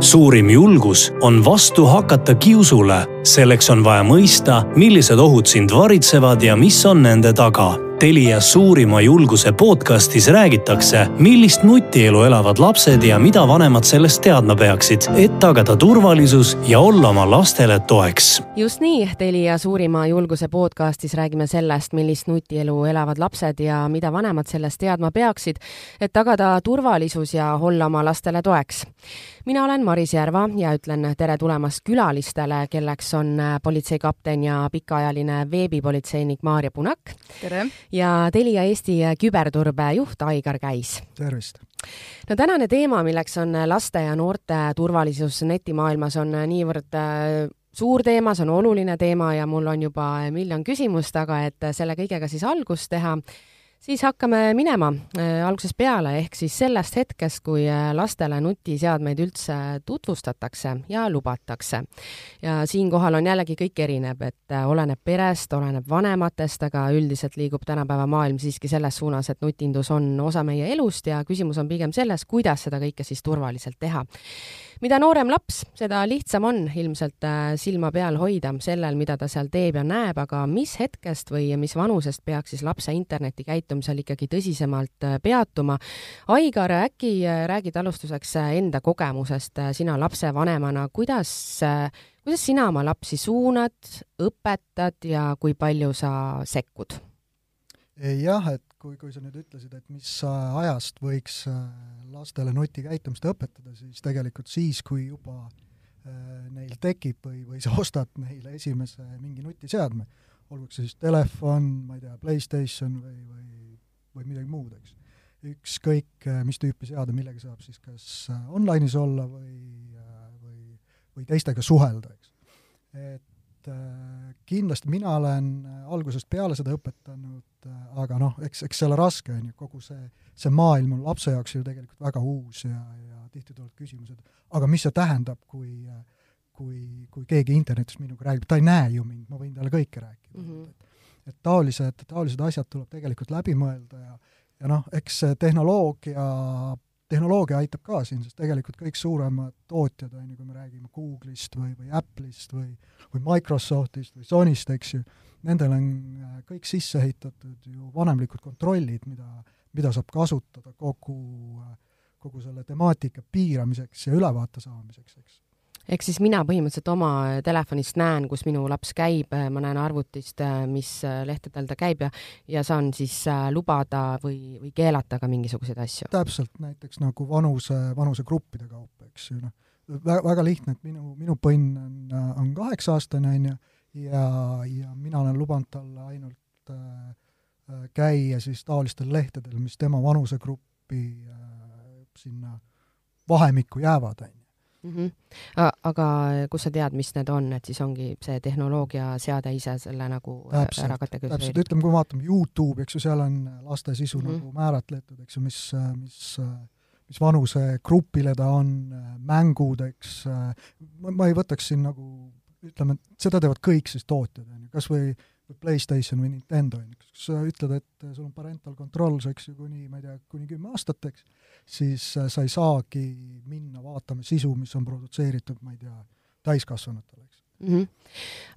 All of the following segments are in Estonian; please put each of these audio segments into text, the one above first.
suurim julgus on vastu hakata kiusule. selleks on vaja mõista, millised ohud sind varitsevad ja mis on nende taga Telia suurima julguse podcastis räägitakse, millist nutielu elavad lapsed ja mida vanemad sellest teadma peaksid, et tagada turvalisus ja olla oma lastele toeks. just nii, Telia suurima julguse podcastis räägime sellest, millist nutielu elavad lapsed ja mida vanemad sellest teadma peaksid, et tagada turvalisus ja olla oma lastele toeks mina olen Maris Järva ja ütlen tere tulemast külalistele, kelleks on politseikapten ja pikaajaline veebipolitseinik Maarja Punak. tere! ja Telia Eesti küberturbe juht Aigar Käis. tervist! no tänane teema, milleks on laste ja noorte turvalisus netimaailmas, on niivõrd äh, suur teema, see on oluline teema ja mul on juba miljon küsimust, aga et selle kõigega siis algust teha, siis hakkame minema äh, algusest peale, ehk siis sellest hetkest, kui äh, lastele nutiseadmeid üldse tutvustatakse ja lubatakse. ja siinkohal on jällegi kõik erineb, et äh, oleneb perest, oleneb vanematest, aga üldiselt liigub tänapäeva maailm siiski selles suunas, et nutindus on osa meie elust ja küsimus on pigem selles, kuidas seda kõike siis turvaliselt teha mida noorem laps, seda lihtsam on ilmselt silma peal hoida sellel, mida ta seal teeb ja näeb, aga mis hetkest või mis vanusest peaks siis lapse internetikäitumisel ikkagi tõsisemalt äh, peatuma? Aigar, äkki äh, räägid alustuseks enda kogemusest sina lapsevanemana, kuidas, kuidas sina oma lapsi suunad, õpetad ja kui palju sa sekkud? jah, et kui, kui sa nüüd ütlesid, et mis ajast võiks äh, lastele nutikäitumist õpetada, siis tegelikult siis, kui juba äh, neil tekib või, või sa ostad neile esimese mingi nutiseadme, olgu see siis telefon, ma ei tea, Playstation või, või, või midagi muud, eks. ükskõik, äh, mis tüüpi seade, millega saab siis kas online'is olla või, või, või teistega suhelda, eks. et Äh, kindlasti mina olen äh, algusest peale seda õpetanud, äh, aga noh, eks, eks see ole raske, on ju, kogu see, see maailm on lapse jaoks ju tegelikult väga uus ja, ja tihti tulevad küsimused, aga mis see tähendab, kui kui, kui keegi internetis minuga räägib, ta ei näe ju mind, ma võin talle kõike rääkida mm. -hmm. et, et taolised, taolised asjad tuleb tegelikult läbi mõelda ja ja noh, eks tehnoloogia tehnoloogia aitab ka siin, sest tegelikult kõik suuremad tootjad, on ju, kui me räägime Google'ist või, või Apple'ist või või Microsoftist või Sonyst, eks ju, nendel on äh, kõik sisse ehitatud ju vanemlikud kontrollid, mida, mida saab kasutada kogu, kogu selle temaatika piiramiseks ja ülevaate saamiseks, eks ehk siis mina põhimõtteliselt oma telefonist näen, kus minu laps käib, ma näen arvutist, mis lehtedel ta käib ja, ja saan siis äh, lubada või, või keelata ka mingisuguseid asju. täpselt, näiteks nagu vanuse, vanusegruppide kaupa, eks ju, noh. väga, lihtne, et minu, minu põnn on, on kaheksa-aastane, on ju, ja, ja mina olen lubanud talle ainult äh, äh käia siis taolistel lehtedel, mis tema vanusegruppi äh, sinna vahemikku jäävad, on ju mm. -hmm. aga kust sa tead, mis need on, et siis ongi see tehnoloogiaseade ise selle nagu äh, täpselt, ära kategoriseerib? täpselt, ütleme, kui me vaatame Youtube'i, eks ju, seal on laste sisu mm -hmm. nagu määratletud, eks ju, mis, mis mis vanusegrupile ta on, mängud, eks, ma, ma ei võtaks siin nagu ütleme, et seda teevad kõik siis tootjad, on ju, kas või PlayStation või Nintendo, on ju, kus sa ütled, et sul on parental controls, eks ju, kuni, ma ei tea, kuni kümme aastat, eks, siis äh, sa ei saagi minna vaatama sisu, mis on produtseeritud, ma ei tea, täiskasvanutele, eks mm. -hmm.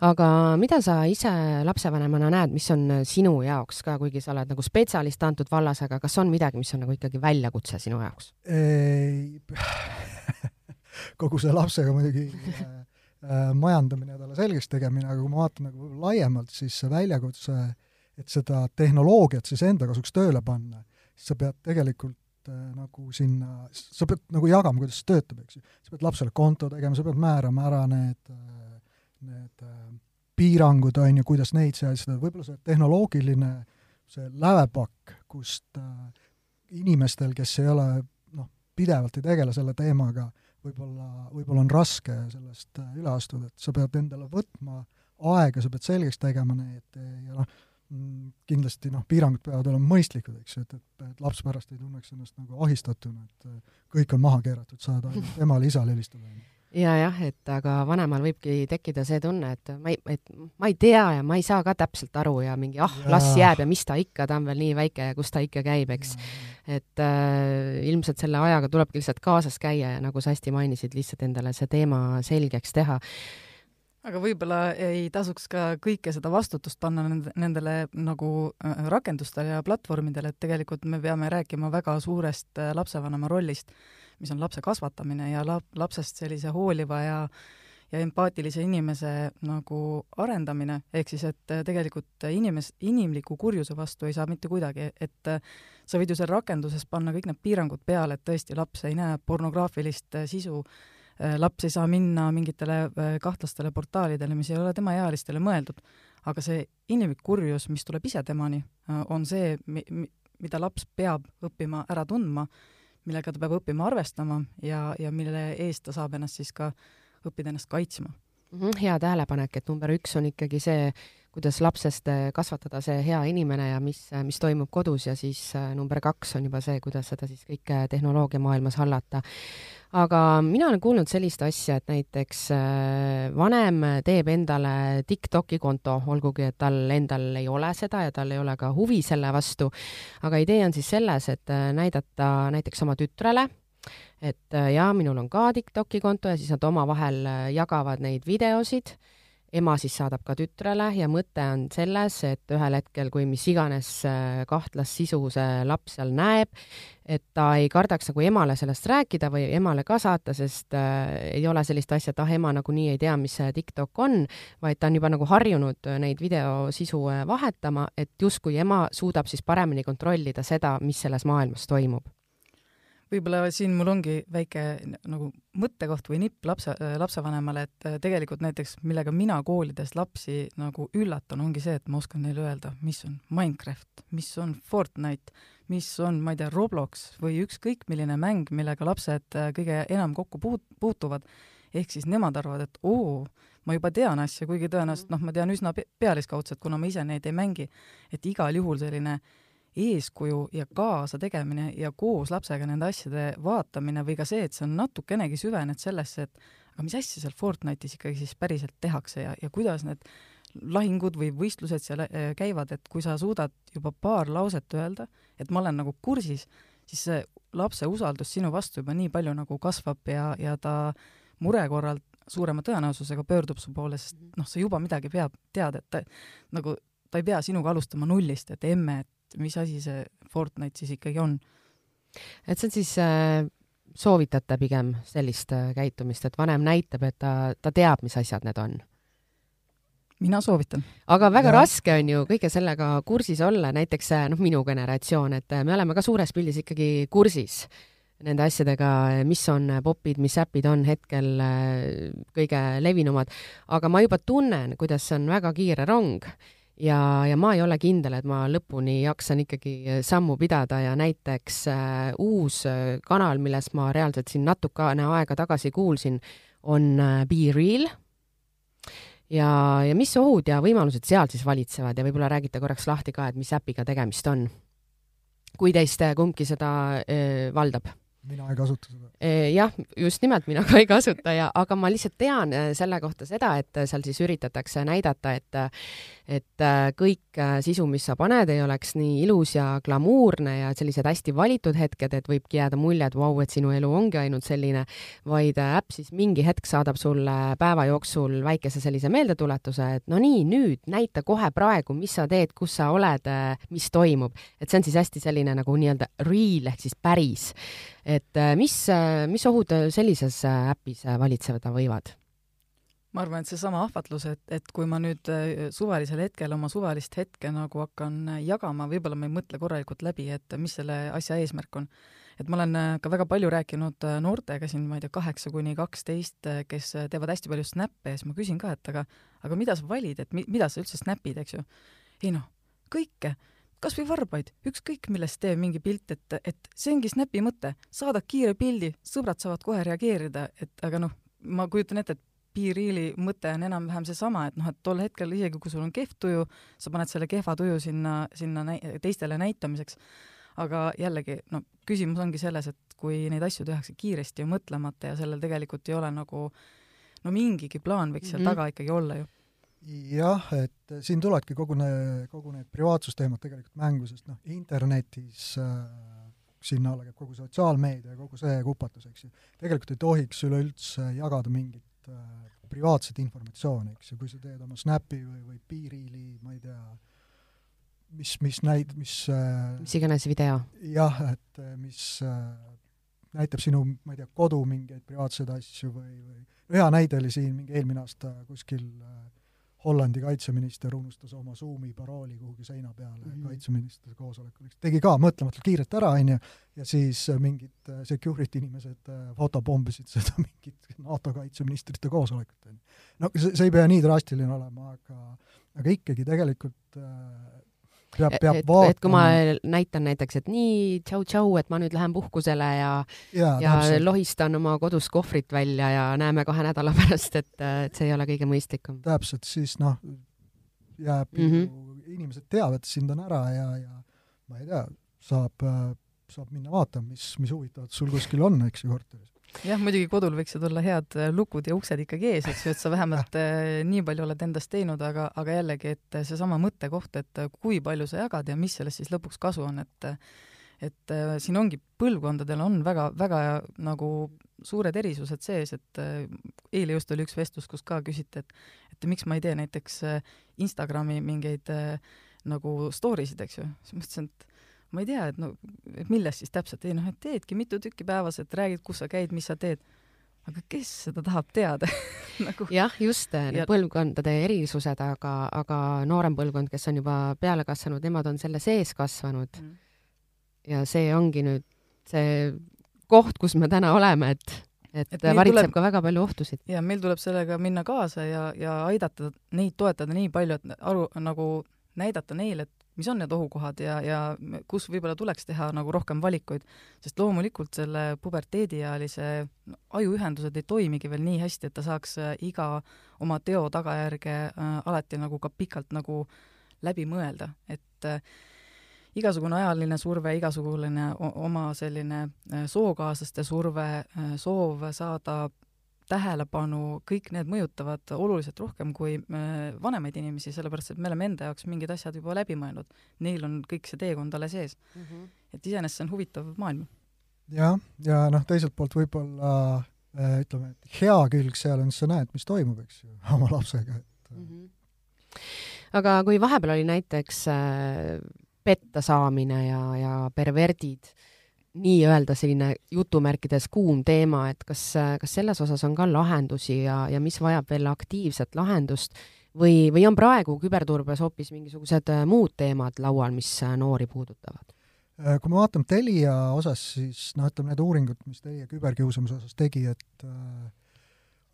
aga mida sa ise lapsevanemana näed, mis on äh, sinu jaoks ka, kuigi sa oled nagu spetsialist antud vallas, aga kas on midagi, mis on nagu ikkagi väljakutse sinu jaoks? kogu see lapsega muidugi äh, äh, majandamine ja talle selgeks tegemine, aga kui ma vaatan nagu laiemalt, siis see väljakutse, et seda tehnoloogiat siis enda kasuks tööle panna, siis sa pead tegelikult äh, nagu sinna, sa pead nagu jagama, kuidas see töötab, eks ju. sa pead lapsele konto tegema, sa pead määrama ära need, äh, need äh, piirangud, on ju, kuidas neid seadistada, võib-olla see tehnoloogiline, see lävepakk, kust äh, inimestel, kes ei ole noh, pidevalt ei tegele selle teemaga, võib-olla, võib-olla on raske sellest äh, üle astuda, et sa pead endale võtma aega, sa pead selgeks tegema need ja noh, Mm, kindlasti noh, piirangud peavad olema mõistlikud, eks ju, et, et, et laps pärast ei tunneks ennast nagu ahistatuna, et äh, kõik on maha keeratud, saad ainult emale-isale helistada. Ja jah, et aga vanemal võibki tekkida see tunne, et ma ei, et ma ei tea ja ma ei saa ka täpselt aru ja mingi ah, las jääb ja mis ta ikka, ta on veel nii väike ja kus ta ikka käib, eks. et äh, ilmselt selle ajaga tulebki lihtsalt kaasas käia ja nagu sa hästi mainisid, lihtsalt endale see teema selgeks teha. Aga võib-olla ei tasuks ka kõike seda vastutust panna nendele nagu äh, rakendustele ja platvormidele, et tegelikult me peame rääkima väga suurest äh, lapsevanema rollist mis on lapse kasvatamine ja lap-, lapsest sellise hooliva ja ja empaatilise inimese nagu arendamine, ehk siis et äh, tegelikult inimes-, inimliku kurjuse vastu ei saa mitte kuidagi, et äh, sa võid ju seal rakenduses panna kõik need piirangud peale, et tõesti laps ei näe pornograafilist äh, sisu, laps ei saa minna mingitele kahtlastele portaalidele, mis ei ole temaealistele mõeldud. aga see inimlik kurjus, mis tuleb ise temani, on see, mi-, mida laps peab õppima ära tundma millega ta peab õppima arvestama ja, ja mille eest ta saab ennast siis ka õppida ennast kaitsma mm. -hmm, hea tähelepanek, et number üks on ikkagi see, kuidas lapsest kasvatada see hea inimene ja mis, mis toimub kodus ja siis äh, number kaks on juba see, kuidas seda siis kõike tehnoloogiamaailmas hallata aga mina olen kuulnud sellist asja, et näiteks äh, vanem teeb endale TikToki konto, olgugi et tal endal ei ole seda ja tal ei ole ka huvi selle vastu. aga idee on siis selles, et äh, näidata näiteks oma tütrele, et äh, jaa, minul on ka TikToki konto ja siis nad omavahel jagavad neid videosid ema siis saadab ka tütrele ja mõte on selles, et ühel hetkel, kui mis iganes äh, kahtlast sisu see laps seal näeb, et ta ei kardaks nagu emale sellest rääkida või emale ka saata, sest äh, ei ole sellist asja, et ah, ema nagunii ei tea, mis see TikTok on, vaid ta on juba nagu harjunud neid videosisu äh, vahetama, et justkui ema suudab siis paremini kontrollida seda, mis selles maailmas toimub võib-olla siin mul ongi väike nagu mõttekoht või nipp lapse, lapsevanemale, et äh, tegelikult näiteks, millega mina koolides lapsi nagu üllatan, ongi see, et ma oskan neile öelda, mis on Minecraft, mis on Fortnite, mis on, ma ei tea, Roblox või ükskõik milline mäng, millega lapsed äh, kõige enam kokku puut-, puutuvad. ehk siis nemad arvavad, et oo, ma juba tean asja, kuigi tõenäoliselt noh, ma tean üsna pealiskaudselt, kuna ma ise neid ei mängi, et igal juhul selline äh, eeskuju ja kaasa tegemine ja koos lapsega nende asjade vaatamine või ka see, et sa natukenegi süvened sellesse, et aga mis asja seal Fortnite'is ikkagi siis päriselt tehakse ja, ja kuidas need lahingud või võistlused seal äh, käivad, et kui sa suudad juba paar lauset öelda, et ma olen nagu kursis, siis see lapse usaldus sinu vastu juba nii palju nagu kasvab ja, ja ta mure korral suurema tõenäosusega pöördub su poole, sest noh, sa juba midagi pead, tead, et ta, nagu ta ei pea sinuga alustama nullist, et emme, et et mis asi see Fortnite siis ikkagi on. et see on siis äh, soovitate pigem sellist äh, käitumist, et vanem näitab, et ta, ta teab, mis asjad need on mina soovitan. aga väga ja. raske on ju kõige sellega kursis olla, näiteks äh, noh, minu generatsioon, et äh, me oleme ka suures pildis ikkagi kursis nende asjadega, mis on popid, mis äpid on hetkel kõige levinumad, aga ma juba tunnen, kuidas see on väga kiire rong ja, ja ma ei ole kindel, et ma lõpuni jaksan ikkagi äh, sammu pidada ja näiteks äh, uus äh, kanal, millest ma reaalselt siin natukene aega tagasi kuulsin, on äh, Be Real. ja, ja mis ohud ja võimalused seal siis valitsevad ja võib-olla räägite korraks lahti ka, et mis äpiga tegemist on? kui teist kumbki seda äh, valdab mina ei kasuta seda. jah, just nimelt, mina ka ei kasuta ja, aga ma lihtsalt tean selle kohta seda, et seal siis üritatakse näidata, et et kõik sisu, mis sa paned, ei oleks nii ilus ja glamuurne ja sellised hästi valitud hetked, et võibki jääda mulje, et vau, et sinu elu ongi ainult selline, vaid äpp siis mingi hetk saadab sulle päeva jooksul väikese sellise meeldetuletuse, et no nii, nüüd näita kohe praegu, mis sa teed, kus sa oled, mis toimub. et see on siis hästi selline nagu nii-öelda real ehk siis päris et äh, mis, äh, mis ohud äh, sellises äpis valitseda võivad? ma arvan, et seesama ahvatlus, et, et kui ma nüüd suvalisel hetkel oma suvalist hetke nagu hakkan jagama, võib-olla ma ei mõtle korralikult läbi, et mis selle asja eesmärk on. et ma olen ka väga palju rääkinud noortega siin, ma ei tea, kaheksa kuni kaksteist, kes teevad hästi palju snäppe ja siis ma küsin ka, et aga, aga mida sa valid, et mi, mida sa üldse snäpid, eks ju. ei noh, kõike kas või varbaid, ükskõik millest tee mingi pilt, et, et see ongi Snapi mõte, saadad kiire pildi, sõbrad saavad kohe reageerida, et aga noh, ma kujutan ette, et Be-Reali mõte on enam-vähem seesama, et noh, et tol hetkel isegi kui sul on kehv tuju, sa paned selle kehva tuju sinna, sinna näi teistele näitamiseks. aga jällegi, no küsimus ongi selles, et kui neid asju tehakse kiiresti ja mõtlemata ja sellel tegelikult ei ole nagu no mingigi plaan võiks seal mm -hmm. taga ikkagi olla ju jah, et siin tulebki kogu need, kogu need privaatsusteemad tegelikult mängu, sest noh, internetis äh, sinna alla käib kogu sotsiaalmeedia ja kogu see kupatus, eks ju. tegelikult ei tohiks üleüldse jagada mingit äh, privaatset informatsiooni, eks ju, kui sa teed oma Snapi või, või Piiriili, ma ei tea, mis, mis näid-, mis äh, mis iganes video. jah, et äh, mis äh, näitab sinu, ma ei tea, kodu mingeid privaatseid asju või, või hea näide oli siin mingi eelmine aasta kuskil Hollandi kaitseminister unustas oma Zoomi parooli kuhugi seina peale mm kaitseministri koosolekul, tegi ka mõtlematult kiirelt ära, on ju, ja siis mingid security inimesed fotopombisid seda mingit NATO kaitseministrite koosolekut, on ju. no see, see ei pea nii drastiline olema, aga aga ikkagi tegelikult äh, peab, peab et, vaatama. et kui ma näitan näiteks, et nii tšau-tšau, et ma nüüd lähen puhkusele ja ja, ja täpselt. lohistan oma kodus kohvrit välja ja näeme kahe nädala pärast, et, et see ei ole kõige mõistlikum. täpselt, siis noh, jääb mm -hmm. inimesed teavad, sind on ära ja, ja ma ei tea, saab, saab minna vaatama, mis, mis huvitavat sul kuskil on, eks ju, korteris jah, muidugi kodul võiksid olla head äh, lukud ja uksed ikkagi ees, eks ju, et sa vähemalt äh, nii palju oled endast teinud, aga, aga jällegi, et seesama mõttekoht, et kui palju sa jagad ja mis sellest siis lõpuks kasu on, et et äh, siin ongi, põlvkondadel on väga, väga nagu suured erisused sees, et eile just oli üks vestlus, kus ka küsiti, et et miks ma ei tee näiteks Instagrami mingeid nagu story sid, eks ju, siis mõtlesin, et ma ei tea, et no, et millest siis täpselt, ei noh, et teedki mitu tükki päevas, et räägid, kus sa käid, mis sa teed. aga kes seda tahab teada nagu...? jah, just ja... põlvkondade erisused, aga, aga noorem põlvkond, kes on juba peale kasvanud, nemad on selle sees kasvanud mm.. ja see ongi nüüd see koht, kus me täna oleme, et et, et varitseb tuleb, ka väga palju ohtusid. ja meil tuleb sellega minna kaasa ja, ja aidata neid toetada nii palju, et aru, nagu näidata neile, et mis on need ohukohad ja, ja kus võib-olla tuleks teha nagu rohkem valikuid, sest loomulikult selle puberteediealise ajuühendused ei toimigi veel nii hästi, et ta saaks äh, iga oma teo tagajärge äh, alati nagu ka pikalt nagu läbi mõelda, et äh, igasugune ajaline surve, igasugune oma selline äh, sookaaslaste surve, soov saada tähelepanu, kõik need mõjutavad oluliselt rohkem kui äh, vanemaid inimesi, sellepärast et me oleme enda jaoks mingid asjad juba läbi mõelnud. Neil on kõik see teekond alles ees mm. -hmm. et iseenesest see on huvitav maailm. jah, ja noh, teiselt poolt võib-olla äh, ütleme, et hea külg seal on, sa näed, mis toimub, eks ju, oma lapsega, et mm. -hmm. aga kui vahepeal oli näiteks äh, petta saamine ja, ja perverdid äh, nii-öelda selline jutumärkides kuum teema, et kas, kas selles osas on ka lahendusi ja, ja mis vajab veel aktiivset lahendust või, või on praegu küberturbes hoopis mingisugused äh, muud teemad laual, mis äh, noori puudutavad? Äh, kui me vaatame Telia osas, siis noh, ütleme need uuringud, mis Telia küberkiusamise osas tegi, et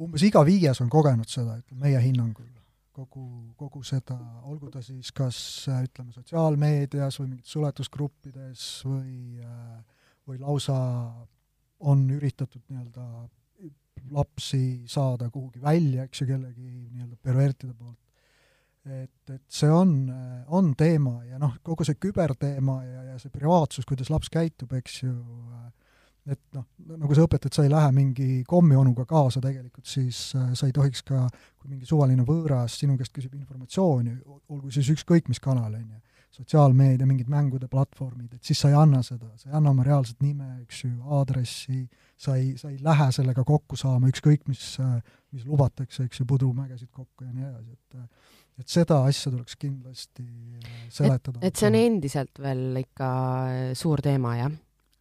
umbes iga viies on kogenud seda, ütleme meie hinnangul kogu, kogu seda, olgu ta siis kas ütleme, sotsiaalmeedias või mingites suletusgruppides või äh, või lausa on üritatud nii-öelda lapsi saada kuhugi välja, eks ju, kellegi nii-öelda pervertide poolt. et, et see on, on teema ja noh, kogu see küberteema ja, ja see privaatsus, kuidas laps käitub, eks ju, et noh, nagu sa õpetad, sa ei lähe mingi kommionuga kaasa tegelikult, siis äh, sa ei tohiks ka, kui mingi suvaline võõras sinu käest küsib informatsiooni, olgu siis ükskõik mis kanal, on ju, sotsiaalmeedia, mingid mängude platvormid, et siis sa ei anna seda, sa ei anna oma reaalset nime, eks ju, aadressi, sa ei, sa ei lähe sellega kokku saama, ükskõik mis, mis lubatakse, eks ju, pudrumägesid kokku ja nii edasi, et et seda asja tuleks kindlasti seletada. et see on endiselt veel ikka suur teema, jah?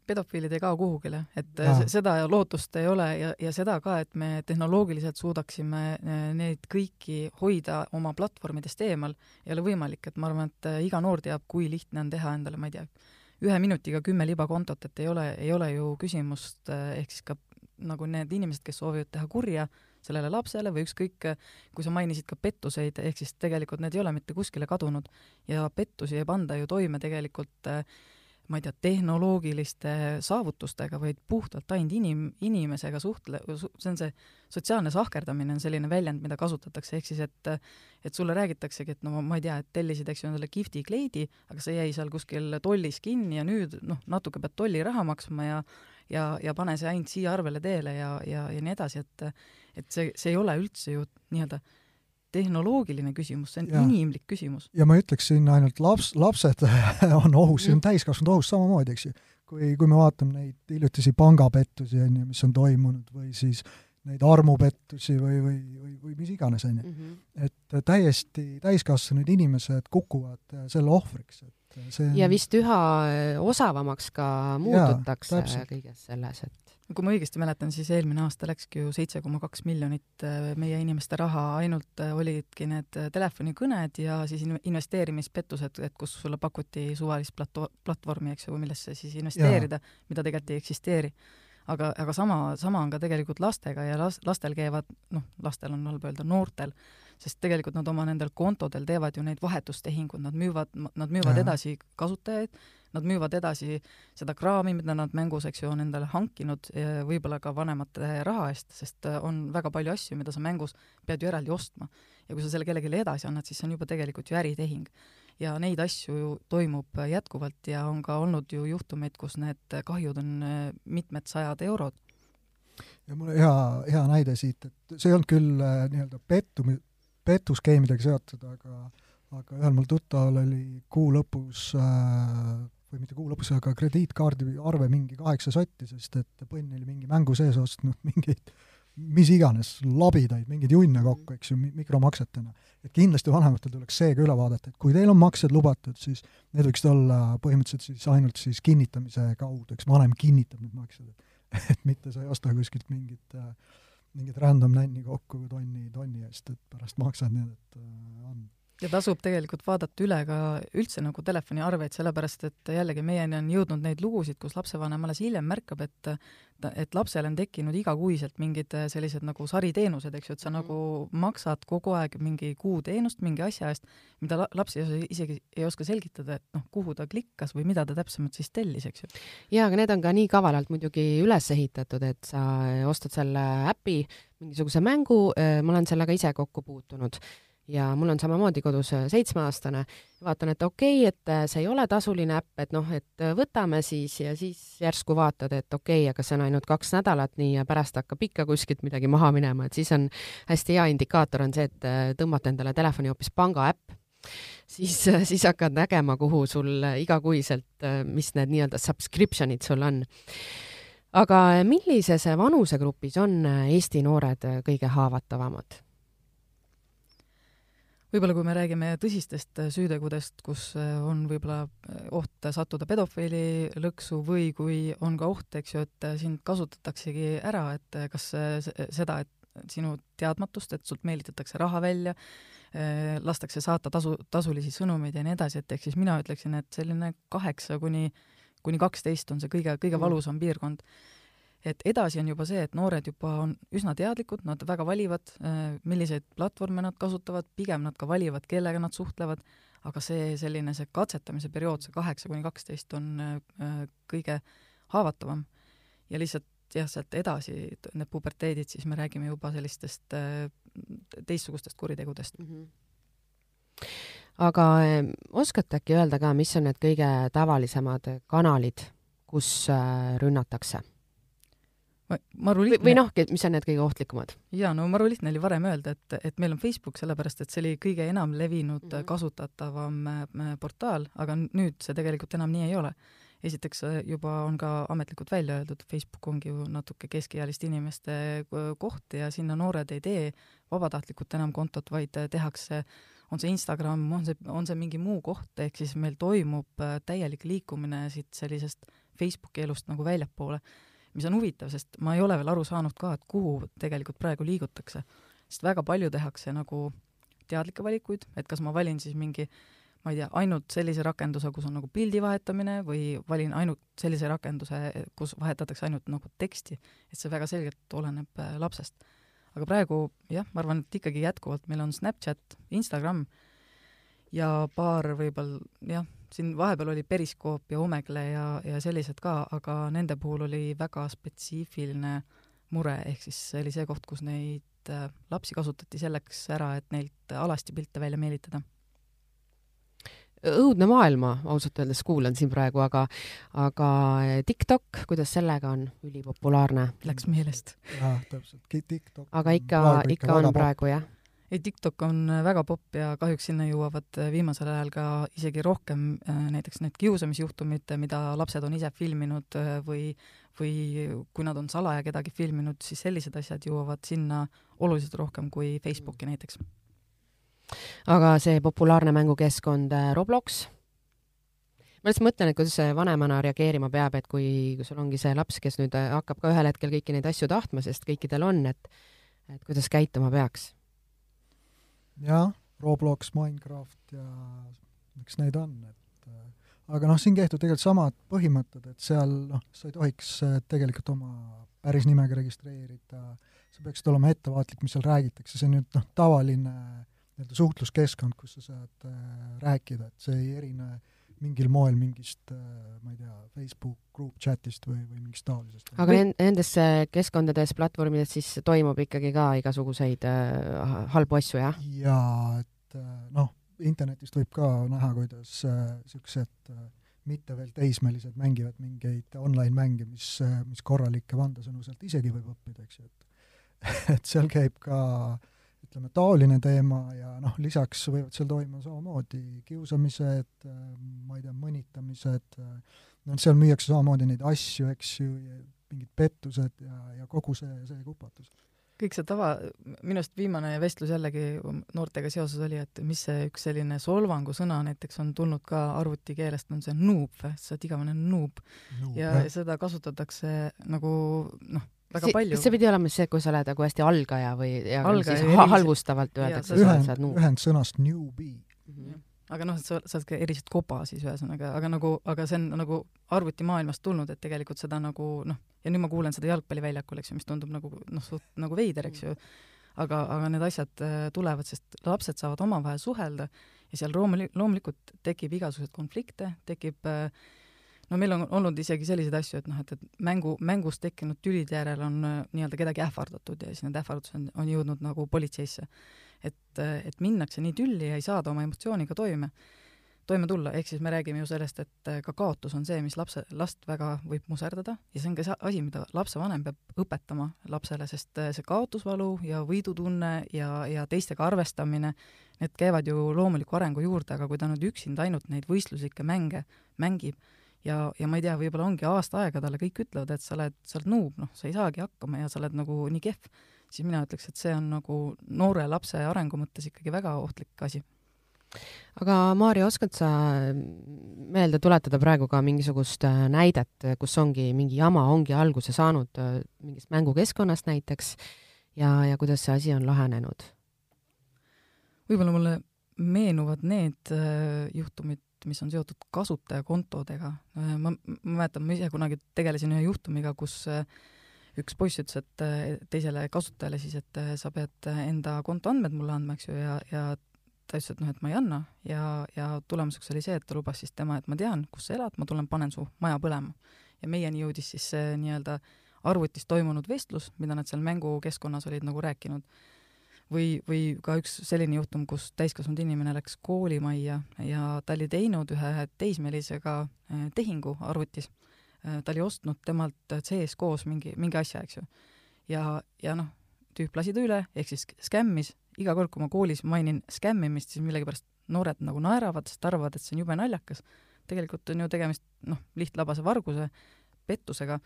Pedofiilid ei kao kuhugile, et ja. seda lootust ei ole ja, ja seda ka, et me tehnoloogiliselt suudaksime eh, neid kõiki hoida oma platvormidest eemal, ei ole võimalik, et ma arvan, et eh, iga noor teab, kui lihtne on teha endale, ma ei tea, ühe minutiga kümme libakontot, et ei ole, ei ole ju küsimust, eh, ehk siis ka nagu need inimesed, kes soovivad teha kurja sellele lapsele või ükskõik, kui sa mainisid ka pettuseid, ehk siis tegelikult need ei ole mitte kuskile kadunud ja pettusi ei panda ju toime tegelikult äh, ma ei tea, tehnoloogiliste saavutustega, vaid puhtalt ainult inim-, inimesega suhtle-, see on see sotsiaalne sahkerdamine on selline väljend, mida kasutatakse, ehk siis et et sulle räägitaksegi, et no ma ei tea, et tellisid, eks ju, endale kihvti kleidi, aga see jäi seal kuskil tollis kinni ja nüüd noh, natuke pead tolliraha maksma ja ja, ja pane see ainult siia arvele teele ja, ja, ja nii edasi, et et see, see ei ole üldse ju nii-öelda tehnoloogiline küsimus, see on ja. inimlik küsimus. ja ma ei ütleks siin ainult laps, lapsed on ohus, on täiskasvanud ohus samamoodi, eks ju. kui, kui me vaatame neid hiljutisi pangapettusi, on ju, mis on toimunud, või siis neid armupettusi või, või, või, või mis iganes, on ju. Mhm. et täiesti täiskasvanud inimesed kukuvad selle ohvriks, et see on... ja vist üha osavamaks ka muututakse kõiges selles, et kui ma õigesti mäletan, siis eelmine aasta läkski ju seitse koma kaks miljonit äh, meie inimeste raha, ainult äh, olidki need äh, telefonikõned ja siis investeerimispettused, et kus sulle pakuti suvalist plato-, platvormi, eks ju, millesse siis investeerida, mida tegelikult ei eksisteeri. aga, aga sama, sama on ka tegelikult lastega ja las-, lastel käivad, noh, lastel on halb öelda, noortel, sest tegelikult nad oma nendel kontodel teevad ju neid vahetustehingud, nad müüvad, nad müüvad ja. edasi kasutajaid, nad müüvad edasi seda kraami, mida nad mängus, eks ju, on endale hankinud, võib-olla ka vanemate raha eest, sest äh, on väga palju asju, mida sa mängus pead ju eraldi ostma. ja kui sa selle kellelegi edasi annad, siis see on juba tegelikult ju äritehing. ja neid asju ju toimub jätkuvalt ja on ka olnud ju juhtumeid, kus need kahjud on äh, mitmed sajad eurod. ja mul hea, hea näide siit, et see ei olnud küll äh, nii-öelda pettum-, petuskeemidega seotud, aga aga ühel mul tuttaval oli kuu lõpus äh, või mitte kuu lõpus, aga krediitkaardi arve mingi kaheksa sotti, sest et põnn oli mingi mängu sees ostnud mingeid mis iganes, labidaid, mingeid junne kokku, eks ju, mikromaksetena. et kindlasti vanematel tuleks see ka üle vaadata, et kui teil on maksed lubatud, siis need võiksid olla põhimõtteliselt siis ainult siis kinnitamise kaudu, eks vanem kinnitab need maksed, et et mitte sa ei osta kuskilt mingit äh, mingit random nänni kokku tonni, tonni eest, et pärast maksad, nii et äh, on ja tasub tegelikult vaadata üle ka üldse nagu telefoniarveid, sellepärast et jällegi meieni on jõudnud neid lugusid, kus lapsevanem alles hiljem märkab, et et lapsel on tekkinud igakuiselt mingid sellised nagu sariteenused, eks ju, et sa mm nagu maksad kogu aeg mingi kuuteenust mingi asja eest, mida la laps isegi ei oska selgitada, et noh, kuhu ta klikkas või mida ta täpsemalt siis tellis, eks ju. jaa, aga need on ka nii kavalalt muidugi üles ehitatud, et sa ostad selle äpi, mingisuguse mängu, ma olen sellega ise kokku puutunud ja mul on samamoodi kodus äh, seitsmeaastane, vaatan, et okei okay,, et äh, see ei ole tasuline äpp, et noh, et äh, võtame siis ja siis järsku vaatad, et okei okay,, aga see on ainult kaks nädalat nii ja pärast hakkab ikka kuskilt midagi maha minema, et siis on hästi hea indikaator on see, et tõmmata endale telefoni hoopis pangaäpp, siis, siis hakkad nägema, kuhu sul igakuiselt, mis need nii-öelda subscription'id sul on. Aga millises vanusegrupis on Eesti noored kõige haavatavamad? Võib-olla kui me räägime tõsistest äh, süütegudest, kus äh, on võib-olla äh, oht sattuda pedofiili lõksu või kui on ka oht, eks ju, et sind kasutataksegi ära, et kas seda, et sinu teadmatust, et sult meelitatakse raha välja, lastakse saata tasu, tasulisi sõnumeid ja nii edasi, et ehk siis mina ütleksin, et selline kaheksa kuni, kuni kaksteist on see kõige, kõige mm. valusam piirkond et edasi on juba see, et noored juba on üsna teadlikud, nad väga valivad, äh, milliseid platvorme nad kasutavad, pigem nad ka valivad, kellega nad suhtlevad, aga see selline, see katsetamise periood, see kaheksa kuni kaksteist on äh, kõige haavatavam. ja lihtsalt jah, sealt edasi, need puberteedid, siis me räägime juba sellistest äh, teistsugustest kuritegudest mm. -hmm aga oskate äkki öelda ka, mis on need kõige tavalisemad kanalid, kus rünnatakse? Maru lihtne. või noh, mis on need kõige ohtlikumad? jaa, no maru lihtne oli varem öelda, et, et meil on Facebook, sellepärast et see oli kõige enam levinud mm -hmm. kasutatavam äh, portaal, aga nüüd see tegelikult enam nii ei ole. esiteks äh, juba on ka ametlikult välja öeldud, Facebook ongi ju natuke keskealiste inimeste äh, koht ja sinna noored ei tee vabatahtlikult enam kontot, vaid tehakse on see Instagram, on see, on see mingi muu koht, ehk siis meil toimub täielik liikumine siit sellisest Facebooki elust nagu väljapoole mis on huvitav, sest ma ei ole veel aru saanud ka, et kuhu tegelikult praegu liigutakse. sest väga palju tehakse nagu teadlikke valikuid, et kas ma valin siis mingi ma ei tea, ainult sellise rakenduse, kus on nagu pildi vahetamine või valin ainult sellise rakenduse, kus vahetatakse ainult nagu teksti, et see väga selgelt oleneb äh, lapsest. aga praegu jah, ma arvan, et ikkagi jätkuvalt meil on Snapchat, Instagram ja paar võib-olla jah, siin vahepeal oli Periskoop ja Omegle ja, ja sellised ka, aga nende puhul oli väga spetsiifiline mure, ehk siis see oli see koht, kus neid äh, lapsi kasutati selleks ära, et neilt alasti pilte välja meelitada. õudne maailm, ma ausalt öeldes kuulan siin praegu, aga aga TikTok, kuidas sellega on, ülipopulaarne? Läks meelest. jah, täpselt, TikTok. aga ikka, ikka on praegu, jah? Ei, TikTok on väga popp ja kahjuks sinna jõuavad viimasel ajal ka isegi rohkem näiteks need kiusamisjuhtumid, mida lapsed on ise filminud või või kui nad on salaja kedagi filminud, siis sellised asjad jõuavad sinna oluliselt rohkem kui Facebooki näiteks. Aga see populaarne mängukeskkond äh, Roblox, ma lihtsalt mõtlen, et kuidas see vanemana reageerima peab, et kui, kui sul ongi see laps, kes nüüd äh, hakkab ka ühel hetkel kõiki neid asju tahtma, sest kõikidel on, et et kuidas käituma peaks? Jah, Roblox, Minecraft ja miks neid on, et äh, aga noh, siin kehtivad tegelikult samad põhimõtted, et seal noh, sa ei tohiks tegelikult oma päris nimega registreerida, sa peaksid olema ettevaatlik, mis seal räägitakse, see on nüüd noh, tavaline äh, nii-öelda suhtluskeskkond, kus sa saad äh, rääkida, et see ei erine mingil moel mingist äh, ma ei tea, Facebook group chat'ist või, või mingist taolisest. aga nendes keskkondades, platvormides siis toimub ikkagi ka igasuguseid äh, halbu asju, jah? jaa, et äh, noh, internetist võib ka näha, kuidas niisugused äh, äh, mitte veel teismelised mängivad mingeid online-mänge, mis, äh, mis korralikke vandesõnu sealt isegi võib õppida, eks ju, et et seal käib ka äh, ütleme, taoline teema ja noh, lisaks võivad seal toimuma samamoodi kiusamised, ma ei tea, mõnitamised, noh, seal müüakse samamoodi neid asju, eks ju, mingid pettused ja, ja kogu see, see kupatus kõik see tava, minu arust viimane vestlus jällegi noortega seoses oli, et mis see üks selline solvangusõna näiteks on tulnud ka arvutikeelest, on see noob sa oled igavene noob, noob. ja jah. seda kasutatakse nagu noh, väga palju. see pidi olema see, kui sa oled nagu hästi algaja või ja algaja, siis ha halvustavalt öeldakse, et sa oled noob. ühendsõnast newbie mm. -hmm. aga noh, et sa, sa oled ka eriselt koba siis ühesõnaga, aga nagu, aga see on nagu arvutimaailmast tulnud, et tegelikult seda nagu noh, ja nüüd ma kuulen seda jalgpalliväljakul, eks ju, mis tundub nagu noh, suht nagu veider, eks ju, aga, aga need asjad äh, tulevad, sest lapsed saavad omavahel suhelda ja seal loomuli-, loomulikult tekib igasuguseid konflikte, tekib äh, no meil on olnud isegi selliseid asju, et noh, et, et mängu, mängus tekkinud tülide järel on äh, nii-öelda kedagi ähvardatud ja siis need ähvardused on, on jõudnud nagu politseisse. et, äh, et minnakse nii tülli ja ei saada oma emotsiooniga toime, toime tulla, ehk siis me räägime ju sellest, et äh, ka kaotus on see, mis lapse, last väga võib muserdada. Ja see on ka see asi, mida lapsevanem peab õpetama lapsele, sest see kaotusvalu ja võidutunne ja, ja teistega arvestamine, need käivad ju loomuliku arengu juurde, aga kui ta nüüd üksinda ainult neid võistluslikke mänge mängib, ja, ja ma ei tea, võib-olla ongi aasta aega talle kõik ütlevad, et sa oled, sa oled nuub, noh, sa ei saagi hakkama ja sa oled nagu nii kehv, siis mina ütleks, et see on nagu noore lapse arengu mõttes ikkagi väga ohtlik asi. aga Maarja, oskad sa meelde tuletada praegu ka mingisugust äh, näidet, kus ongi mingi jama ongi alguse saanud äh, mingist mängukeskkonnast näiteks ja, ja kuidas see asi on lahenenud? võib-olla mulle meenuvad need äh, juhtumid, mis on seotud kasutajakontodega. Äh, ma, ma mäletan, ma ise kunagi tegelesin ühe juhtumiga, kus äh, üks poiss ütles, et äh, teisele kasutajale siis, et sa pead enda kontoandmed mulle andma, eks ju, ja, ja ta ütles, et noh, et ma ei anna ja, ja tulemuseks oli see, et ta lubas siis tema, et ma tean, kus sa elad, ma tulen, panen su maja põlema. ja meieni jõudis siis see nii-öelda arvutis toimunud vestlus, mida nad seal mängukeskkonnas olid nagu rääkinud või, või ka üks selline juhtum, kus täiskasvanud inimene läks koolimajja ja ta oli teinud ühe teismelisega eh, tehingu arvutis. Eh, ta oli ostnud temalt sees koos mingi, mingi asja, eks ju. ja, ja noh, tüüp lasi ta üle, ehk siis skämmis, iga kord, kui ma koolis mainin skämmimist, siis millegipärast noored nagu naeravad, sest arvavad, et see on jube naljakas. tegelikult on ju tegemist noh, lihtlabase varguse, pettusega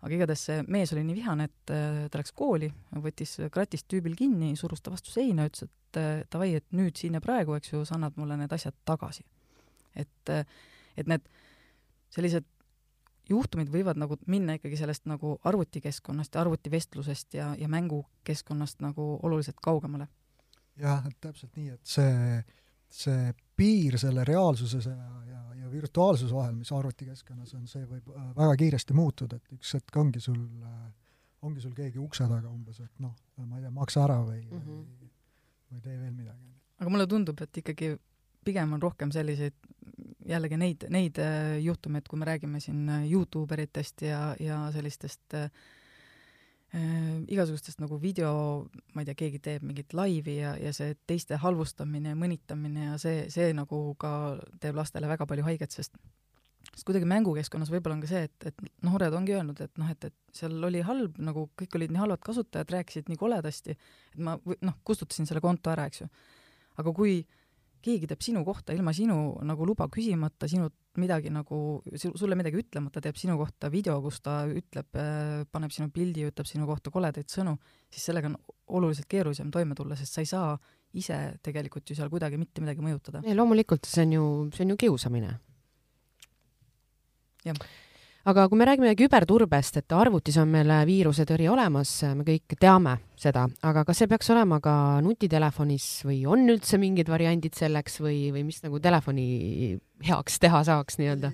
aga igatahes see mees oli nii vihane, et äh, ta läks kooli, võttis kratist tüübil kinni, surus ta vastu seina, ütles, et äh, davai, et nüüd siin ja praegu, eks ju, sa annad mulle need asjad tagasi. et, äh, et need sellised juhtumid võivad nagu minna ikkagi sellest nagu arvutikeskkonnast ja arvutivestlusest ja, ja mängukeskkonnast nagu oluliselt kaugemale. jah, täpselt nii, et see, see piir selle reaalsuse ja, ja, ja virtuaalsuse vahel, mis arvutikeskkonnas on, see võib äh, väga kiiresti muutuda, et üks hetk ongi sul, äh, ongi sul keegi ukse taga umbes, et noh, ma ei tea, maksa ära või mm, -hmm. või, või tee veel midagi. aga mulle tundub, et ikkagi pigem on rohkem selliseid, jällegi neid, neid äh, juhtumeid, kui me räägime siin Youtube eritest ja, ja sellistest äh, igasugustest nagu video, ma ei tea, keegi teeb mingit laivi ja, ja see teiste halvustamine ja mõnitamine ja see, see nagu ka teeb lastele väga palju haiget, sest sest kuidagi mängukeskkonnas võib-olla on ka see, et, et noored ongi öelnud, et noh, et, et seal oli halb, nagu kõik olid nii halvad kasutajad, rääkisid nii koledasti, et ma noh, kustutasin selle konto ära, eks ju. aga kui keegi teeb sinu kohta ilma sinu nagu luba küsimata, sinult midagi nagu, sulle midagi ütlemata, teeb sinu kohta video, kus ta ütleb, äh, paneb sinu pildi, ütleb sinu kohta koledaid sõnu, siis sellega on oluliselt keerulisem toime tulla, sest sa ei saa ise tegelikult ju seal kuidagi mitte midagi mõjutada. ei, loomulikult, see on ju, see on ju kiusamine. jah aga kui me räägime küberturbest, et arvutis on meil viirusetõrje olemas, me kõik teame seda, aga kas see peaks olema ka nutitelefonis või on üldse mingid variandid selleks või, või mis nagu telefoni heaks teha saaks nii-öelda?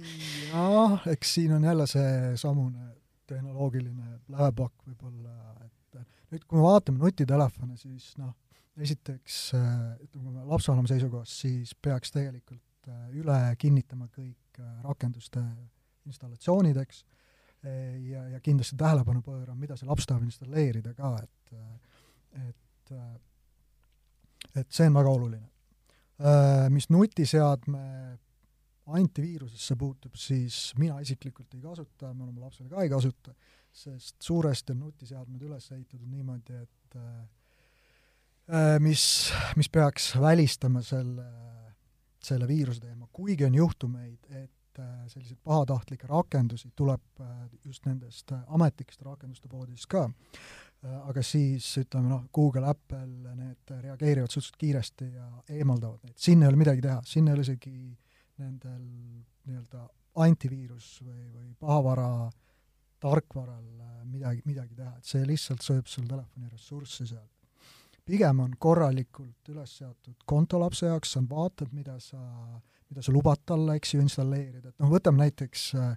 jah, eks siin on jälle seesamune tehnoloogiline lävepakk võib-olla, et nüüd, kui me vaatame nutitelefone, siis noh, esiteks ütleme, lapsevanema seisukohast, siis peaks tegelikult üle kinnitama kõik rakenduste installatsioonid, eks, ja, ja kindlasti tähelepanu pöörama, mida see laps tahab installeerida ka, et et et see on väga oluline. Mis nutiseadme antiviirusesse puutub, siis mina isiklikult ei kasuta, me oma lapsele ka ei kasuta, sest suuresti on nutiseadmed üles ehitatud niimoodi, et mis, mis peaks välistama selle, selle viiruse teema, kuigi on juhtumeid, et et äh, selliseid pahatahtlikke rakendusi tuleb äh, just nendest äh, ametlikest rakenduste poodidest ka, aga siis ütleme noh, Google, Apple, need reageerivad suhteliselt kiiresti ja eemaldavad neid, siin ei ole midagi teha, siin ei ole isegi nendel nii-öelda antiviirus või, või pahavara tarkvaral midagi, midagi teha, et see lihtsalt sööb sul telefoni ressurssi seal. pigem on korralikult üles seatud konto lapse jaoks, sa vaatad, mida sa äh, mida sa lubad talle, eks ju, installeerida, et noh, võtame näiteks äh,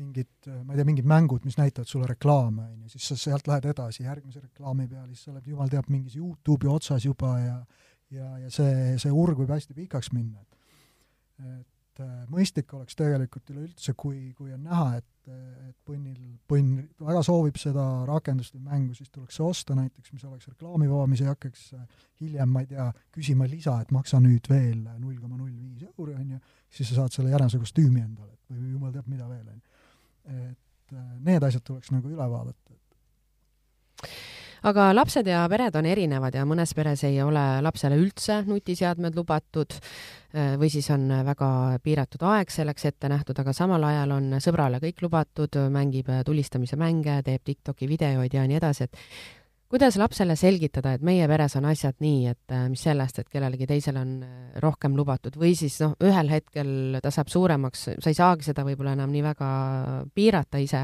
mingid, äh, ma ei tea, mingid mängud, mis näitavad sulle reklaame, on ju, siis sa sealt lähed edasi järgmise reklaami peale, siis sa oled jumal teab mingis Youtube'i otsas juba ja ja, ja see, see urg võib hästi pikaks minna. et et äh, mõistlik oleks tegelikult üleüldse, kui, kui on näha, et, et põnnil, põnn väga soovib seda rakendust või mängu, siis tuleks see osta näiteks, mis oleks reklaamivaba, mis ei hakkaks äh, hiljem, ma ei tea, küsima lisa, et maksa nüüd veel null koma null viis euri, on ju, siis sa saad selle jänesega kostüümi endale, või jumal teab, mida veel, on ju. et äh, need asjad tuleks nagu üle vaadata, et aga lapsed ja pered on erinevad ja mõnes peres ei ole lapsele üldse nutiseadmed lubatud äh, või siis on väga piiratud aeg selleks ette nähtud, aga samal ajal on sõbrale kõik lubatud, mängib tulistamise mänge, teeb Tiktoki videoid ja nii edasi, et kuidas lapsele selgitada, et meie peres on asjad nii, et äh, mis sellest, et kellelegi teisele on äh, rohkem lubatud või siis noh, ühel hetkel ta saab suuremaks, sa ei saagi seda võib-olla enam nii väga piirata ise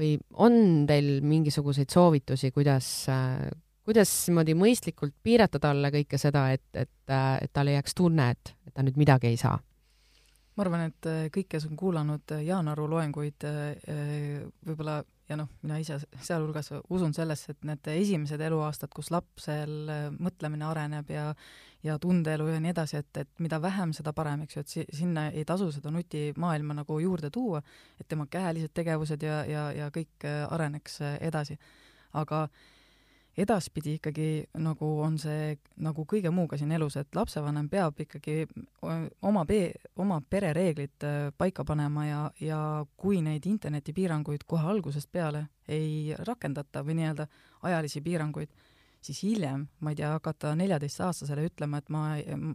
või on teil mingisuguseid soovitusi, kuidas, äh, kuidas niimoodi mõistlikult piirata talle kõike seda, et, et, et tal ei jääks tunne, et, et ta nüüd midagi ei saa? ma arvan, et kõik, kes on kuulanud Jaan Aru loenguid, võib-olla ja noh, mina ise sealhulgas usun sellesse, et need esimesed eluaastad, kus lapsel äh, mõtlemine areneb ja ja tundeelu ja nii edasi, et, et mida vähem, seda parem, eks ju, et si-, sinna ei tasu seda nutimaailma nagu juurde tuua, et tema käelised tegevused ja, ja, ja kõik äh, areneks äh, edasi. aga äh, edaspidi ikkagi nagu on see nagu kõige muuga siin elus, et lapsevanem peab ikkagi oma pe-, oma perereeglid paika panema ja, ja kui neid internetipiiranguid kohe algusest peale ei rakendata või nii-öelda ajalisi piiranguid, siis hiljem, ma ei tea, hakata neljateistaastasele ütlema, et ma,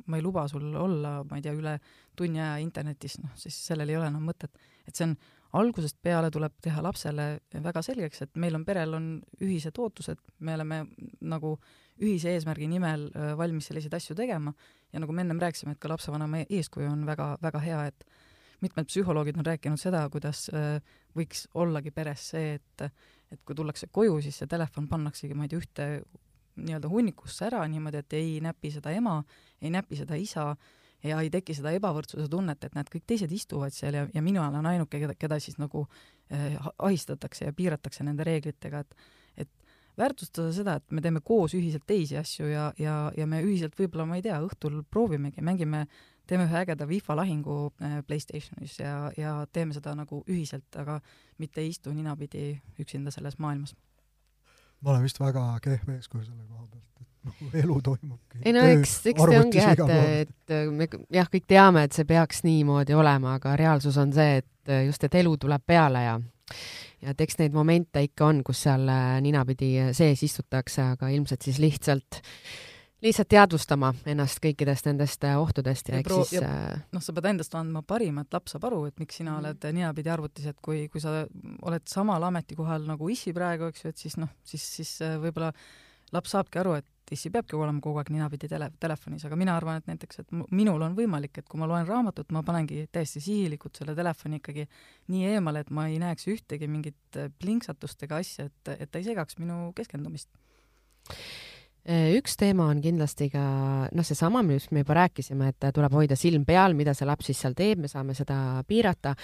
ma ei luba sul olla, ma ei tea, üle tunni aja internetis, noh siis sellel ei ole enam mõtet. et see on algusest peale tuleb teha lapsele väga selgeks, et meil on perel on ühised ootused, me oleme nagu ühise eesmärgi nimel äh, valmis selliseid asju tegema. Ja nagu me ennem rääkisime, et ka lapsevanema eeskuju on väga, väga hea, et mitmed psühholoogid on rääkinud seda, kuidas äh, võiks ollagi peres see, et et kui tullakse koju, siis see telefon pannaksegi, ma ei tea, ühte nii-öelda hunnikusse ära niimoodi, et ei näpi seda ema, ei näpi seda isa, ja ei teki seda ebavõrdsuse tunnet, et näed, kõik teised istuvad seal ja, ja mina olen ainuke, keda, keda siis nagu eh, ahistatakse ja piiratakse nende reeglitega, et et väärtustada seda, et me teeme koos ühiselt teisi asju ja, ja, ja me ühiselt võib-olla, ma ei tea, õhtul proovimegi, mängime, teeme ühe ägeda FIFA lahingu eh, Playstationis ja, ja teeme seda nagu ühiselt, aga mitte ei istu ninapidi üksinda selles maailmas ma olen vist väga kehv eeskuju selle koha pealt, et nagu elu toimubki. ei no eks, eks see ongi jah, et, et me jah, kõik teame, et see peaks niimoodi olema, aga reaalsus on see, et just, et elu tuleb peale ja ja et eks neid momente ikka on, kus seal ninapidi sees istutakse, aga ilmselt siis lihtsalt lihtsalt teadvustama ennast kõikidest nendest äh, ohtudest ja, ja eks siis äh, noh, sa pead endast andma parima, et laps saab aru, et miks sina mm. oled ninapidi arvutis, et kui, kui sa oled samal ametikohal nagu issi praegu, eks ju, et siis noh, siis, siis äh, võib-olla laps saabki aru, et issi peabki olema kogu aeg ninapidi tele, telefonis, aga mina arvan, et näiteks, et minul on võimalik, et kui ma loen raamatut, ma panengi täiesti sihilikult selle telefoni ikkagi nii eemale, et ma ei näeks ühtegi mingit plinksatust ega asja, et, et ta ei segaks minu keskendumist üks teema on kindlasti ka noh, seesama, millest me juba rääkisime, et tuleb hoida silm peal, mida see laps siis seal teeb, me saame seda piirata,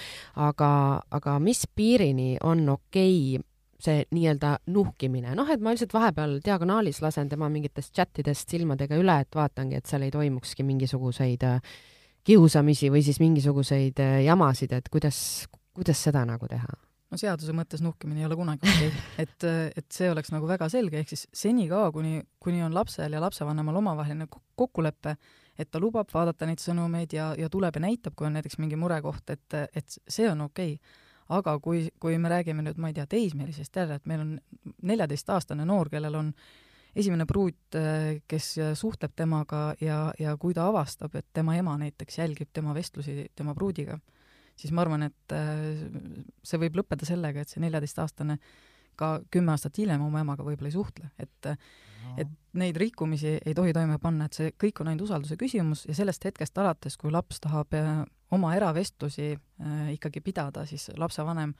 aga, aga mis piirini on okei okay see nii-öelda nuhkimine, noh, et ma lihtsalt vahepeal diagonaalis lasen tema mingitest chatidest silmadega üle, et vaatangi, et seal ei toimukski mingisuguseid äh, kiusamisi või siis mingisuguseid äh, jamasid, et kuidas, kuidas seda nagu teha no seaduse mõttes nuhkimine ei ole kunagi okei okay. et, et see oleks nagu väga selge, ehk siis senikaua, kuni, kuni on lapsel ja lapsevanemal omavaheline kokkulepe, et ta lubab vaadata neid sõnumeid ja, ja tuleb ja näitab, kui on näiteks mingi murekoht, et, et see on okei okay. aga kui, kui me räägime nüüd, ma ei tea, teismelisest jälle, et meil on neljateistaastane noor, kellel on esimene pruut, kes suhtleb temaga ja, ja kui ta avastab, et tema ema näiteks jälgib tema vestlusi tema pruudiga, siis ma arvan, et äh, see võib lõppeda sellega, et see neljateistaastane ka kümme aastat hiljem oma emaga võib-olla ei suhtle, et no. et neid rikkumisi ei tohi toime panna, et see kõik on ainult usalduse küsimus ja sellest hetkest alates, kui laps tahab äh, oma eravestlusi äh, ikkagi pidada, siis lapsevanem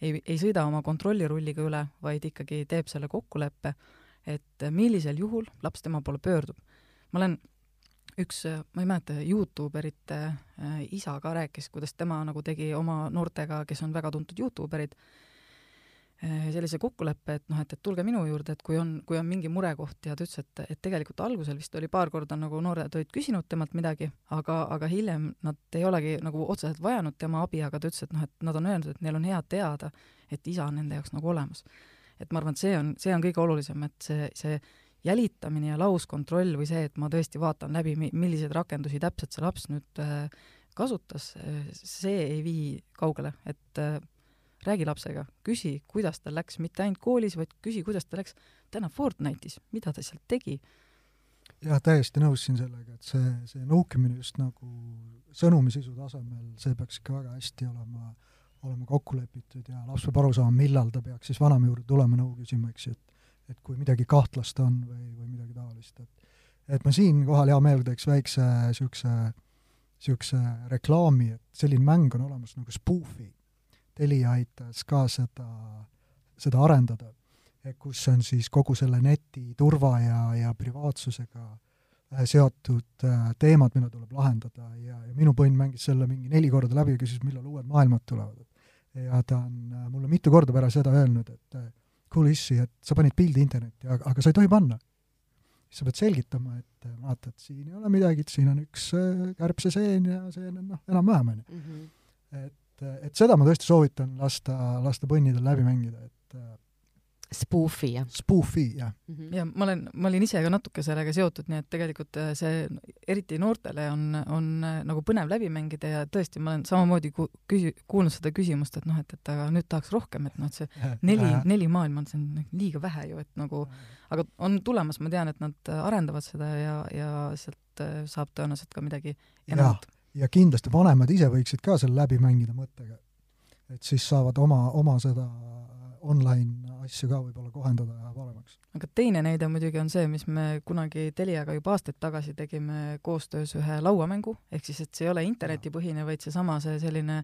ei, ei sõida oma kontrollirulliga üle, vaid ikkagi teeb selle kokkuleppe, et millisel juhul laps tema poole pöördub. ma olen üks, ma ei mäleta, Youtuberite äh, isa ka rääkis, kuidas tema nagu tegi oma noortega, kes on väga tuntud Youtuberid, äh, sellise kokkuleppe, et noh, et, et tulge minu juurde, et kui on, kui on mingi murekoht ja ta ütles, et, et tegelikult algusel vist oli paar korda nagu noored olid küsinud temalt midagi, aga, aga hiljem nad ei olegi nagu otseselt vajanud tema abi, aga ta ütles, et noh, et nad on öelnud, et neil on hea teada, et isa on nende jaoks nagu olemas. et ma arvan, et see on, see on kõige olulisem, et see, see jälitamine ja lauskontroll või see, et ma tõesti vaatan läbi, milliseid rakendusi täpselt see laps nüüd äh, kasutas, äh, see ei vii kaugele, et äh, räägi lapsega, küsi, kuidas tal läks, mitte ainult koolis, vaid küsi, kuidas ta läks täna Fortnite'is, mida ta seal tegi. jah, täiesti nõus siin sellega, et see, see nuukimine just nagu sõnumi sisu tasemel, see peaks ikka väga hästi olema, olema kokku lepitud ja laps peab aru saama, millal ta peaks siis vanema juurde tulema nõu küsima, eks ju, et et kui midagi kahtlast on või, või midagi taolist, et et ma siinkohal hea meelega teeks väikse niisuguse, niisuguse reklaami, et selline mäng on olemas nagu Spoofi. Telia aitas ka seda, seda arendada, kus on siis kogu selle neti turva ja, ja privaatsusega äh, seotud äh, teemad, mida tuleb lahendada ja, ja minu põnn mängis selle mingi neli korda läbi ja küsis, millal uued maailmad tulevad. ja ta on äh, mulle mitu korda pärast seda öelnud, et kuule issi, et sa panid pildi internetti, aga, aga sa ei tohi panna. siis sa pead selgitama, et äh, vaata, et siin ei ole midagi, et siin on üks äh, kärbseseen ja see on noh, enam-vähem, on ju. Mhm. et, äh, et seda ma tõesti soovitan lasta, lasta põnnidel läbi mängida, et Spoofi, jah? Spoofi, jah mm. -hmm. ja ma olen, ma olin ise ka natuke sellega seotud, nii et tegelikult äh, see eriti noortele on, on äh, nagu põnev läbi mängida ja tõesti, ma olen samamoodi ku-, küsi-, kuulnud seda küsimust, et noh, et, et aga nüüd tahaks rohkem, et noh, et see neli, neli maailma on, see on liiga vähe ju, et nagu aga on tulemas, ma tean, et nad arendavad seda ja, ja sealt äh, saab tõenäoliselt ka midagi enamat. ja kindlasti vanemad ise võiksid ka selle läbi mängida mõttega. et siis saavad oma, oma seda online asju ka võib-olla kohendada ja paremaks. aga teine näide muidugi on see, mis me kunagi Teliaga juba aastaid tagasi tegime koostöös ühe lauamängu, ehk siis et see ei ole internetipõhine, vaid seesama, see selline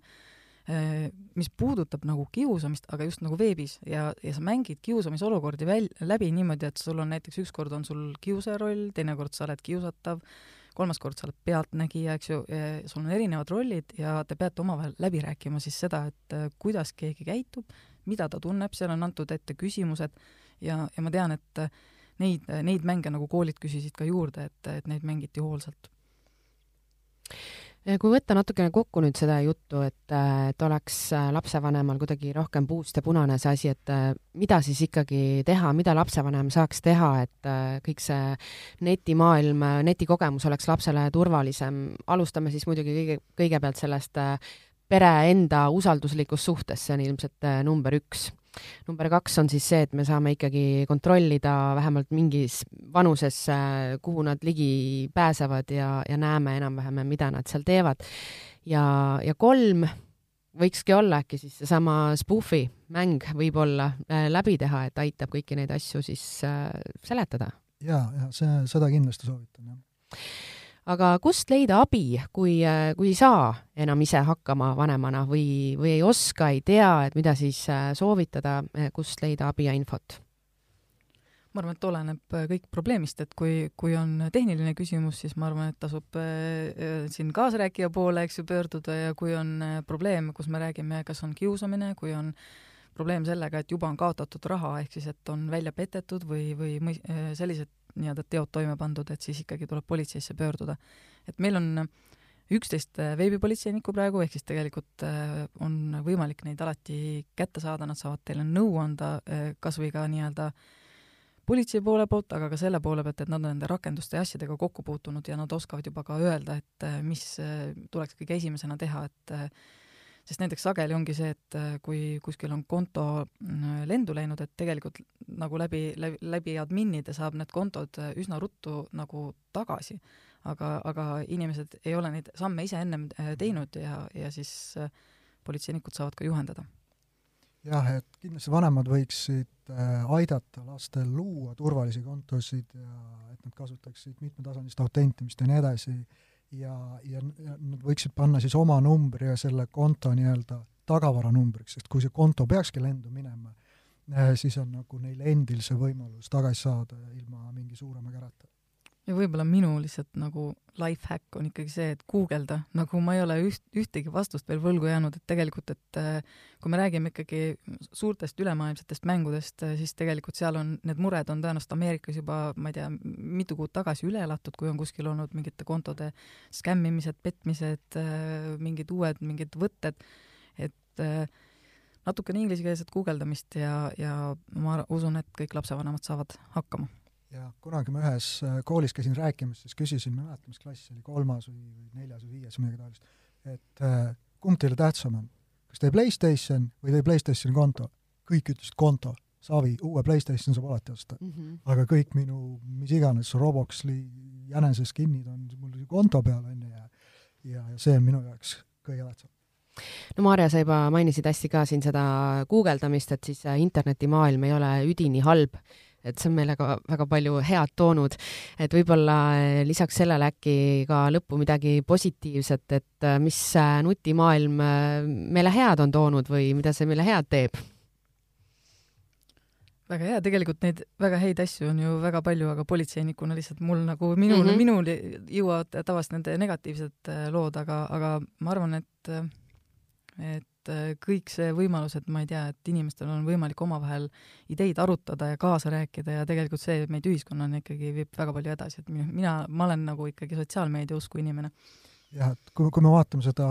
eh, mis puudutab nagu kiusamist, aga just nagu veebis ja, ja sa mängid kiusamisolukordi väl-, läbi niimoodi, et sul on näiteks ükskord on sul kiusaja roll, teinekord sa oled kiusatav, kolmas kord sa oled pealtnägija, eks ju, sul on erinevad rollid ja te peate omavahel läbi rääkima siis seda, et eh, kuidas keegi käitub, mida ta tunneb, seal on antud ette küsimused ja, ja ma tean, et neid, neid mänge nagu koolid küsisid ka juurde, et, et neid mängiti hoolsalt kui võtta natukene kokku nüüd seda juttu, et, et oleks lapsevanemal kuidagi rohkem puust ja punane see asi, et mida siis ikkagi teha, mida lapsevanem saaks teha, et kõik see netimaailm, netikogemus oleks lapsele turvalisem. alustame siis muidugi kõige, kõigepealt sellest pere enda usalduslikust suhtest, see on ilmselt number üks number kaks on siis see, et me saame ikkagi kontrollida vähemalt mingis vanuses, kuhu nad ligi pääsevad ja, ja näeme enam-vähem, mida nad seal teevad. ja, ja kolm võikski olla äkki siis seesama spoofi mäng võib-olla äh, läbi teha, et aitab kõiki neid asju siis äh, seletada. ja, ja see, seda kindlasti soovitan, jah aga kust leida abi, kui, kui ei saa enam ise hakkama vanemana või, või ei oska, ei tea, et mida siis äh, soovitada, äh, kust leida abi ja infot? ma arvan, et oleneb äh, kõik probleemist, et kui, kui on tehniline küsimus, siis ma arvan, et tasub äh, siin kaasarääkija poole, eks ju, pöörduda ja kui on probleem, kus me räägime, kas on kiusamine, kui on probleem sellega, et juba on kaotatud raha, ehk siis et on välja petetud või, või sellised nii-öelda teod toime pandud, et siis ikkagi tuleb politseisse pöörduda. et meil on üksteist äh, veebipolitseinikku praegu, ehk siis tegelikult äh, on võimalik neid alati kätte saada, nad saavad teile nõu anda äh, kas või ka nii-öelda politsei poole poolt, aga ka selle poole pealt, et nad on nende rakenduste ja asjadega kokku puutunud ja nad oskavad juba ka öelda, et mis tuleks kõige esimesena teha, et sest näiteks sageli ongi see, et äh, kui kuskil on konto äh, lendu läinud, et tegelikult nagu läbi, läbi, läbi adminide saab need kontod äh, üsna ruttu nagu tagasi. aga, aga inimesed ei ole neid samme ise ennem teinud ja, ja siis politseinikud saavad ka juhendada. Jah, et kindlasti vanemad võiksid aidata lastel luua turvalisi kontosid ja et nad kasutaksid mitmetasandist autentimist ja nii edasi ja, ja, nad võiksid panna siis oma numbri ja selle konto nii-öelda tagavaranumbriks, sest kui see konto peakski lendu minema, eh, siis on nagu neil endil see võimalus tagasi saada ilma mingi suurema kärata ja võib-olla minu lihtsalt nagu life hack on ikkagi see, et guugelda, nagu ma ei ole üht, ühtegi vastust veel võlgu jäänud, et tegelikult, et äh, kui me räägime ikkagi suurtest ülemaailmsetest mängudest, äh, siis tegelikult seal on, need mured on tõenäoliselt Ameerikas juba, ma ei tea, mitu kuud tagasi üle elatud, kui on kuskil olnud mingite kontode skämmimised, petmised, äh, mingid uued mingid võtted, et natukene inglisekeelset guugeldamist ja, ja ma usun, et kõik lapsevanemad saavad hakkama ja kunagi ma ühes äh, koolis käisin rääkimas, siis küsisin, ma ei mäleta, mis klass see oli, kolmas või, või neljas või viies või midagi taolist, et äh, kumb teile tähtsam on, kas teie Playstation või teie Playstationi konto? kõik ütlesid konto, savi, uue Playstationi saab alati osta mm. -hmm. aga kõik minu, mis iganes, Roboxli jänese skin'id on mul konto peal, on ju, ja ja, ja see on minu jaoks kõige tähtsam no Maarja, sa juba mainisid hästi ka siin seda guugeldamist, et siis äh, internetimaailm ei ole üdini halb et see on meile ka väga palju head toonud. et võib-olla eh, lisaks sellele äkki ka lõppu midagi positiivset, et eh, mis nutimaailm eh, meile head on toonud või mida see meile head teeb? väga hea, tegelikult neid väga häid asju on ju väga palju, aga politseinikuna lihtsalt mul nagu minul mm, -hmm. minuni jõuavad tavaliselt nende negatiivsed lood, aga, aga ma arvan, et et et äh, kõik see võimalus, et ma ei tea, et inimestel on võimalik omavahel ideid arutada ja kaasa rääkida ja tegelikult see meid ühiskonnana ikkagi viib väga palju edasi, et mina, ma olen nagu ikkagi sotsiaalmeedia usku inimene. jah, et kui, kui me vaatame seda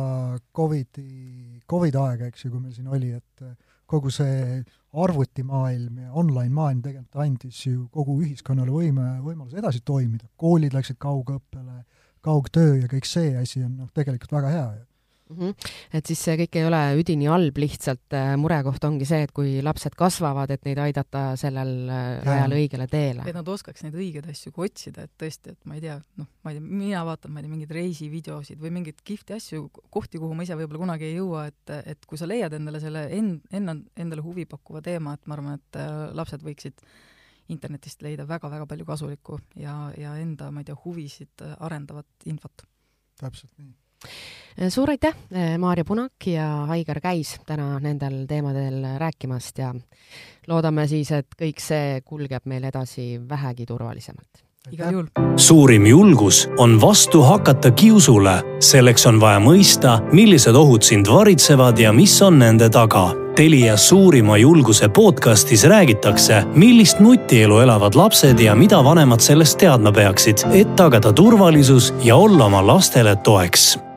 Covidi, Covidi aega, eks ju, kui meil siin oli, et äh, kogu see arvutimaailm ja online-maailm tegelikult andis ju kogu ühiskonnale võime, võimaluse edasi toimida, koolid läksid kaugõppele, kaugtöö ja kõik see asi on noh, tegelikult väga hea ju mm. -hmm. et siis see kõik ei ole üdini halb, lihtsalt äh, murekoht ongi see, et kui lapsed kasvavad, et neid aidata sellel äh, ajal õigele teele. et nad oskaks neid õigeid asju ka otsida, et tõesti, et ma ei tea, noh, ma ei tea, mina vaatan, ma ei tea, mingeid reisivideosid või mingeid kihvti asju, kohti, kuhu ma ise võib-olla kunagi ei jõua, et, et kui sa leiad endale selle en-, enna, endale huvi pakkuva teema, et ma arvan, et äh, lapsed võiksid internetist leida väga-väga palju kasulikku ja, ja enda, ma ei tea, huvisid arendavat infot. täpselt nii suur aitäh, Maarja Punak ja Aigar Käis täna nendel teemadel rääkimast ja loodame siis, et kõik see kulgeb meil edasi vähegi turvalisemalt igal juhul. suurim julgus on vastu hakata kiusule. selleks on vaja mõista, millised ohud sind varitsevad ja mis on nende taga. Telia suurima julguse podcastis räägitakse, millist nutielu elavad lapsed ja mida vanemad sellest teadma peaksid, et tagada turvalisus ja olla oma lastele toeks